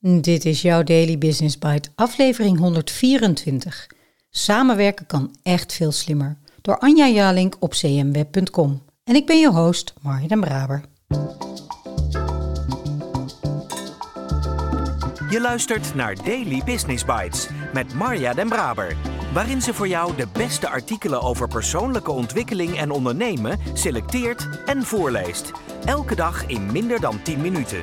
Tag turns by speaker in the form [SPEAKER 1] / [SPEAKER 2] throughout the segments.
[SPEAKER 1] Dit is jouw Daily Business Bite, aflevering 124. Samenwerken kan echt veel slimmer. Door Anja Jalink op cmweb.com. En ik ben je host, Marja den Braber.
[SPEAKER 2] Je luistert naar Daily Business Bites met Marja den Braber. Waarin ze voor jou de beste artikelen over persoonlijke ontwikkeling en ondernemen selecteert en voorleest. Elke dag in minder dan 10 minuten.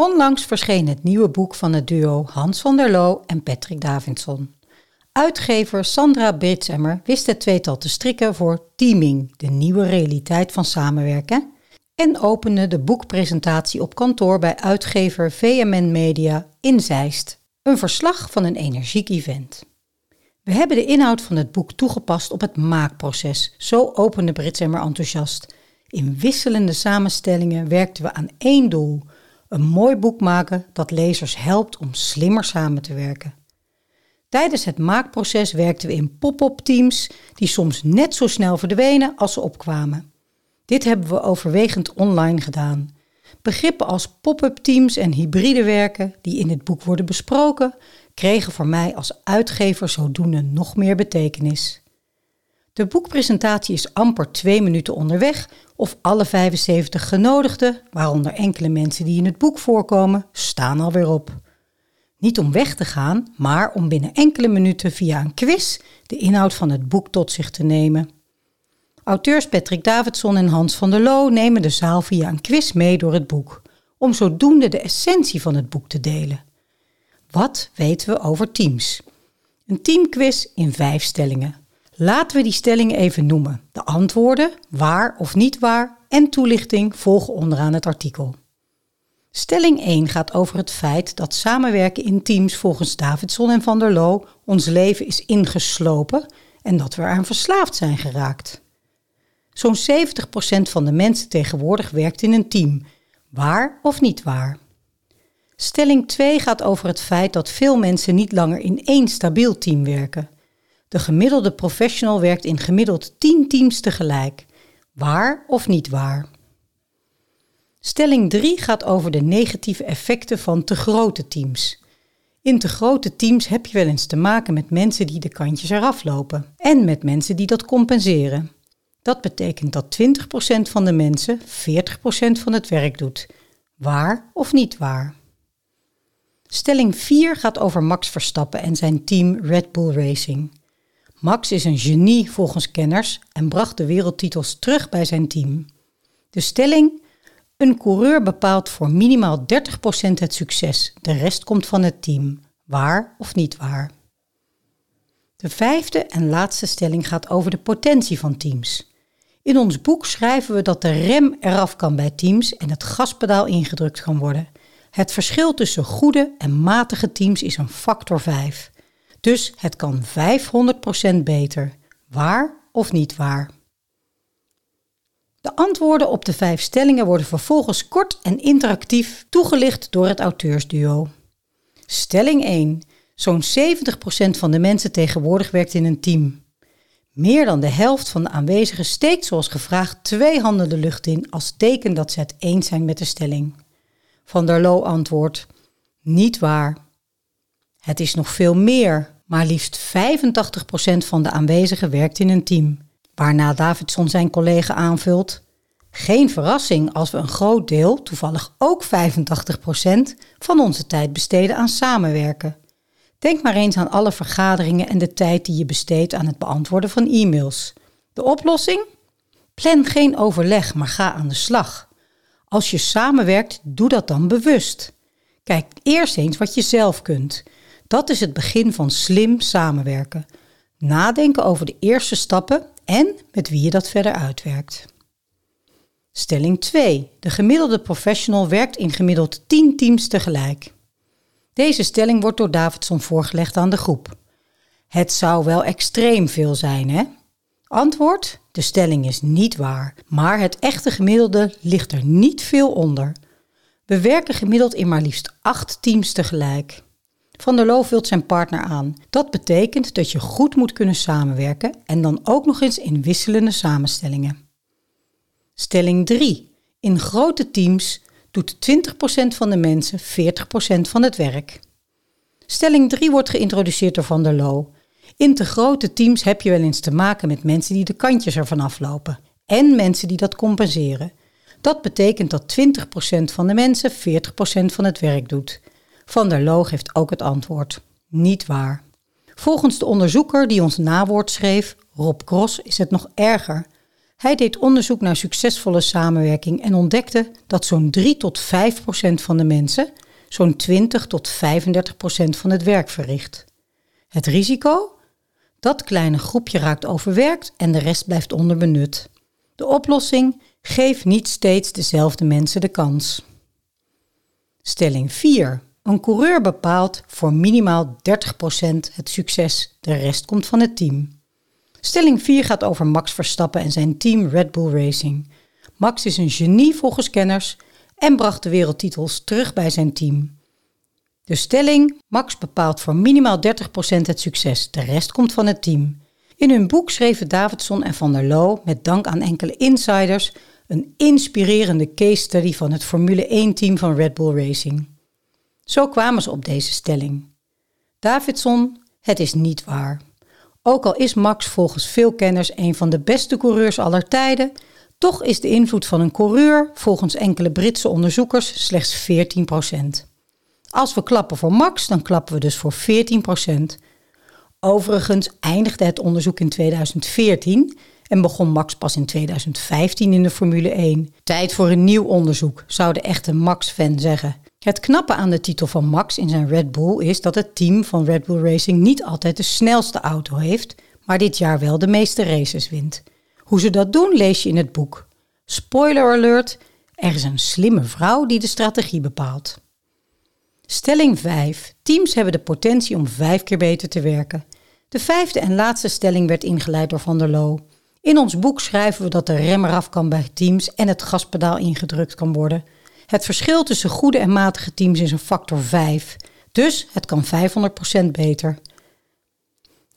[SPEAKER 1] Onlangs verscheen het nieuwe boek van het duo Hans van der Loo en Patrick Davidson. Uitgever Sandra Britsemmer wist het tweetal te strikken voor Teaming, de nieuwe realiteit van samenwerken, en opende de boekpresentatie op kantoor bij uitgever VMN Media in Zeist, een verslag van een energiek event. We hebben de inhoud van het boek toegepast op het maakproces, zo opende Britsemmer enthousiast. In wisselende samenstellingen werkten we aan één doel: een mooi boek maken dat lezers helpt om slimmer samen te werken. Tijdens het maakproces werkten we in pop-up teams die soms net zo snel verdwenen als ze opkwamen. Dit hebben we overwegend online gedaan. Begrippen als pop-up teams en hybride werken, die in het boek worden besproken, kregen voor mij als uitgever zodoende nog meer betekenis. De boekpresentatie is amper twee minuten onderweg of alle 75 genodigden, waaronder enkele mensen die in het boek voorkomen, staan alweer op. Niet om weg te gaan, maar om binnen enkele minuten via een quiz de inhoud van het boek tot zich te nemen. Auteurs Patrick Davidson en Hans van der Loo nemen de zaal via een quiz mee door het boek, om zodoende de essentie van het boek te delen. Wat weten we over teams? Een teamquiz in vijf stellingen. Laten we die stellingen even noemen. De antwoorden, waar of niet waar, en toelichting volgen onderaan het artikel. Stelling 1 gaat over het feit dat samenwerken in teams volgens Davidson en van der Loo ons leven is ingeslopen en dat we eraan verslaafd zijn geraakt. Zo'n 70% van de mensen tegenwoordig werkt in een team, waar of niet waar. Stelling 2 gaat over het feit dat veel mensen niet langer in één stabiel team werken. De gemiddelde professional werkt in gemiddeld 10 teams tegelijk. Waar of niet waar? Stelling 3 gaat over de negatieve effecten van te grote teams. In te grote teams heb je wel eens te maken met mensen die de kantjes eraf lopen en met mensen die dat compenseren. Dat betekent dat 20% van de mensen 40% van het werk doet. Waar of niet waar? Stelling 4 gaat over Max Verstappen en zijn team Red Bull Racing. Max is een genie volgens kenners en bracht de wereldtitels terug bij zijn team. De stelling: een coureur bepaalt voor minimaal 30% het succes, de rest komt van het team. Waar of niet waar? De vijfde en laatste stelling gaat over de potentie van teams. In ons boek schrijven we dat de rem eraf kan bij teams en het gaspedaal ingedrukt kan worden. Het verschil tussen goede en matige teams is een factor 5. Dus het kan 500% beter. Waar of niet waar? De antwoorden op de vijf stellingen worden vervolgens kort en interactief toegelicht door het auteursduo. Stelling 1. Zo'n 70% van de mensen tegenwoordig werkt in een team. Meer dan de helft van de aanwezigen steekt zoals gevraagd twee handen de lucht in als teken dat ze het eens zijn met de stelling. Van der Loo antwoordt: Niet waar. Het is nog veel meer, maar liefst 85% van de aanwezigen werkt in een team. Waarna Davidson zijn collega aanvult: Geen verrassing als we een groot deel, toevallig ook 85%, van onze tijd besteden aan samenwerken. Denk maar eens aan alle vergaderingen en de tijd die je besteedt aan het beantwoorden van e-mails. De oplossing? Plan geen overleg, maar ga aan de slag. Als je samenwerkt, doe dat dan bewust. Kijk eerst eens wat je zelf kunt. Dat is het begin van slim samenwerken. Nadenken over de eerste stappen en met wie je dat verder uitwerkt. Stelling 2. De gemiddelde professional werkt in gemiddeld 10 teams tegelijk. Deze stelling wordt door Davidson voorgelegd aan de groep. Het zou wel extreem veel zijn, hè? Antwoord: de stelling is niet waar, maar het echte gemiddelde ligt er niet veel onder. We werken gemiddeld in maar liefst acht teams tegelijk. Van der Loo vult zijn partner aan. Dat betekent dat je goed moet kunnen samenwerken en dan ook nog eens in wisselende samenstellingen. Stelling 3. In grote teams doet 20% van de mensen 40% van het werk. Stelling 3 wordt geïntroduceerd door Van der Loo. In te grote teams heb je wel eens te maken met mensen die de kantjes ervan aflopen en mensen die dat compenseren. Dat betekent dat 20% van de mensen 40% van het werk doet. Van der Loo geeft ook het antwoord. Niet waar. Volgens de onderzoeker die ons nawoord schreef, Rob Cross, is het nog erger. Hij deed onderzoek naar succesvolle samenwerking en ontdekte dat zo'n 3 tot 5 procent van de mensen zo'n 20 tot 35 procent van het werk verricht. Het risico? Dat kleine groepje raakt overwerkt en de rest blijft onderbenut. De oplossing? Geef niet steeds dezelfde mensen de kans. Stelling 4. Een coureur bepaalt voor minimaal 30% het succes, de rest komt van het team. Stelling 4 gaat over Max Verstappen en zijn team Red Bull Racing. Max is een genie volgens kenners en bracht de wereldtitels terug bij zijn team. De stelling: Max bepaalt voor minimaal 30% het succes, de rest komt van het team. In hun boek schreven Davidson en Van der Loo, met dank aan enkele insiders, een inspirerende case study van het Formule 1-team van Red Bull Racing. Zo kwamen ze op deze stelling. Davidson, het is niet waar. Ook al is Max volgens veel kenners een van de beste coureurs aller tijden, toch is de invloed van een coureur volgens enkele Britse onderzoekers slechts 14%. Als we klappen voor Max, dan klappen we dus voor 14%. Overigens eindigde het onderzoek in 2014 en begon Max pas in 2015 in de Formule 1. Tijd voor een nieuw onderzoek, zou de echte Max-fan zeggen. Het knappe aan de titel van Max in zijn Red Bull is dat het team van Red Bull Racing niet altijd de snelste auto heeft, maar dit jaar wel de meeste races wint. Hoe ze dat doen lees je in het boek. Spoiler alert, er is een slimme vrouw die de strategie bepaalt. Stelling 5. Teams hebben de potentie om vijf keer beter te werken. De vijfde en laatste stelling werd ingeleid door Van der Loo. In ons boek schrijven we dat de rem eraf kan bij teams en het gaspedaal ingedrukt kan worden. Het verschil tussen goede en matige teams is een factor 5. Dus het kan 500% beter.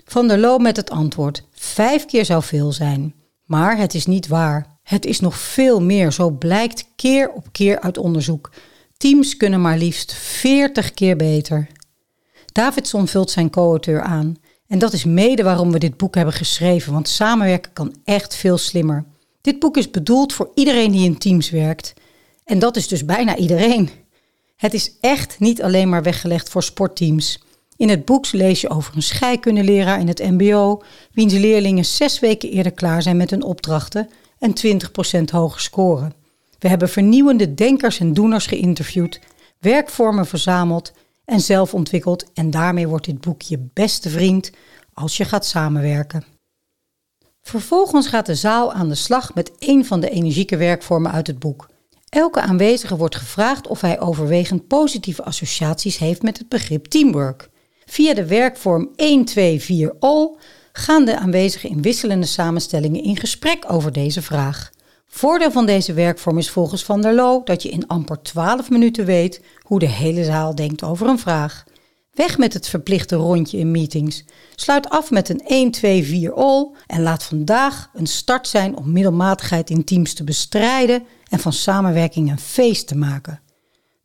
[SPEAKER 1] Van der Loo met het antwoord: vijf keer zou veel zijn. Maar het is niet waar. Het is nog veel meer, zo blijkt keer op keer uit onderzoek. Teams kunnen maar liefst 40 keer beter. Davidson vult zijn co-auteur aan. En dat is mede waarom we dit boek hebben geschreven, want samenwerken kan echt veel slimmer. Dit boek is bedoeld voor iedereen die in teams werkt. En dat is dus bijna iedereen. Het is echt niet alleen maar weggelegd voor sportteams. In het boek lees je over een scheikundeleraar in het MBO, wiens leerlingen zes weken eerder klaar zijn met hun opdrachten en 20% hoger scoren. We hebben vernieuwende denkers en doeners geïnterviewd, werkvormen verzameld en zelf ontwikkeld en daarmee wordt dit boek je beste vriend als je gaat samenwerken. Vervolgens gaat de zaal aan de slag met een van de energieke werkvormen uit het boek. Elke aanwezige wordt gevraagd of hij overwegend positieve associaties heeft met het begrip teamwork. Via de werkvorm 1, 2, 4 all gaan de aanwezigen in wisselende samenstellingen in gesprek over deze vraag. Voordeel van deze werkvorm is volgens Van der Loo dat je in amper 12 minuten weet hoe de hele zaal denkt over een vraag. Weg met het verplichte rondje in meetings. Sluit af met een 1, 2, 4 all en laat vandaag een start zijn om middelmatigheid in teams te bestrijden en van samenwerking een feest te maken.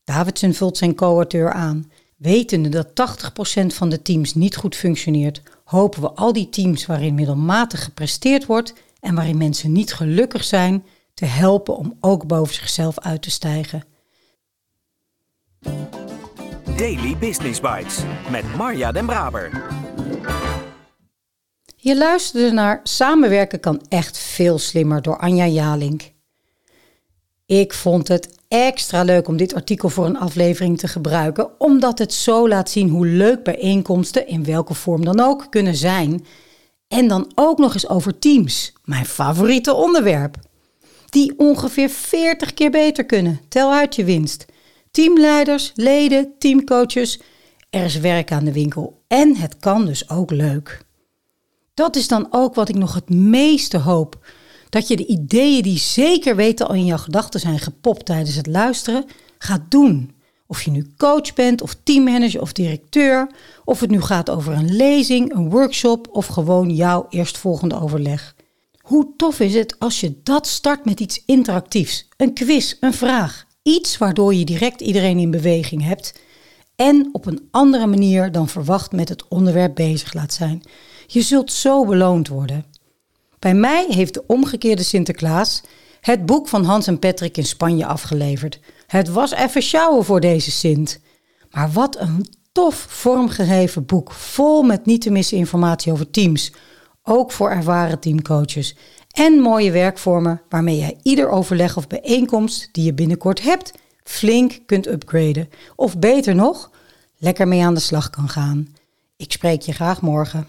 [SPEAKER 1] Davidson vult zijn co-auteur aan. Wetende dat 80% van de teams niet goed functioneert, hopen we al die teams waarin middelmatig gepresteerd wordt en waarin mensen niet gelukkig zijn, te helpen om ook boven zichzelf uit te stijgen.
[SPEAKER 2] Daily Business Bites met Marja Den Braber.
[SPEAKER 1] Je luisterde naar Samenwerken kan echt veel slimmer door Anja Jalink. Ik vond het extra leuk om dit artikel voor een aflevering te gebruiken, omdat het zo laat zien hoe leuk bijeenkomsten, in welke vorm dan ook, kunnen zijn. En dan ook nog eens over teams, mijn favoriete onderwerp. die ongeveer 40 keer beter kunnen. Tel uit je winst. Teamleiders, leden, teamcoaches. Er is werk aan de winkel en het kan dus ook leuk. Dat is dan ook wat ik nog het meeste hoop. Dat je de ideeën die zeker weten al in jouw gedachten zijn gepopt tijdens het luisteren, gaat doen. Of je nu coach bent, of teammanager of directeur, of het nu gaat over een lezing, een workshop of gewoon jouw eerstvolgende overleg. Hoe tof is het als je dat start met iets interactiefs? Een quiz, een vraag. Iets waardoor je direct iedereen in beweging hebt en op een andere manier dan verwacht met het onderwerp bezig laat zijn. Je zult zo beloond worden. Bij mij heeft de omgekeerde Sinterklaas het boek van Hans en Patrick in Spanje afgeleverd. Het was even sjouwen voor deze Sint. Maar wat een tof vormgegeven boek, vol met niet te missen informatie over teams, ook voor ervaren teamcoaches. En mooie werkvormen waarmee jij ieder overleg of bijeenkomst die je binnenkort hebt, flink kunt upgraden. Of beter nog, lekker mee aan de slag kan gaan. Ik spreek je graag morgen.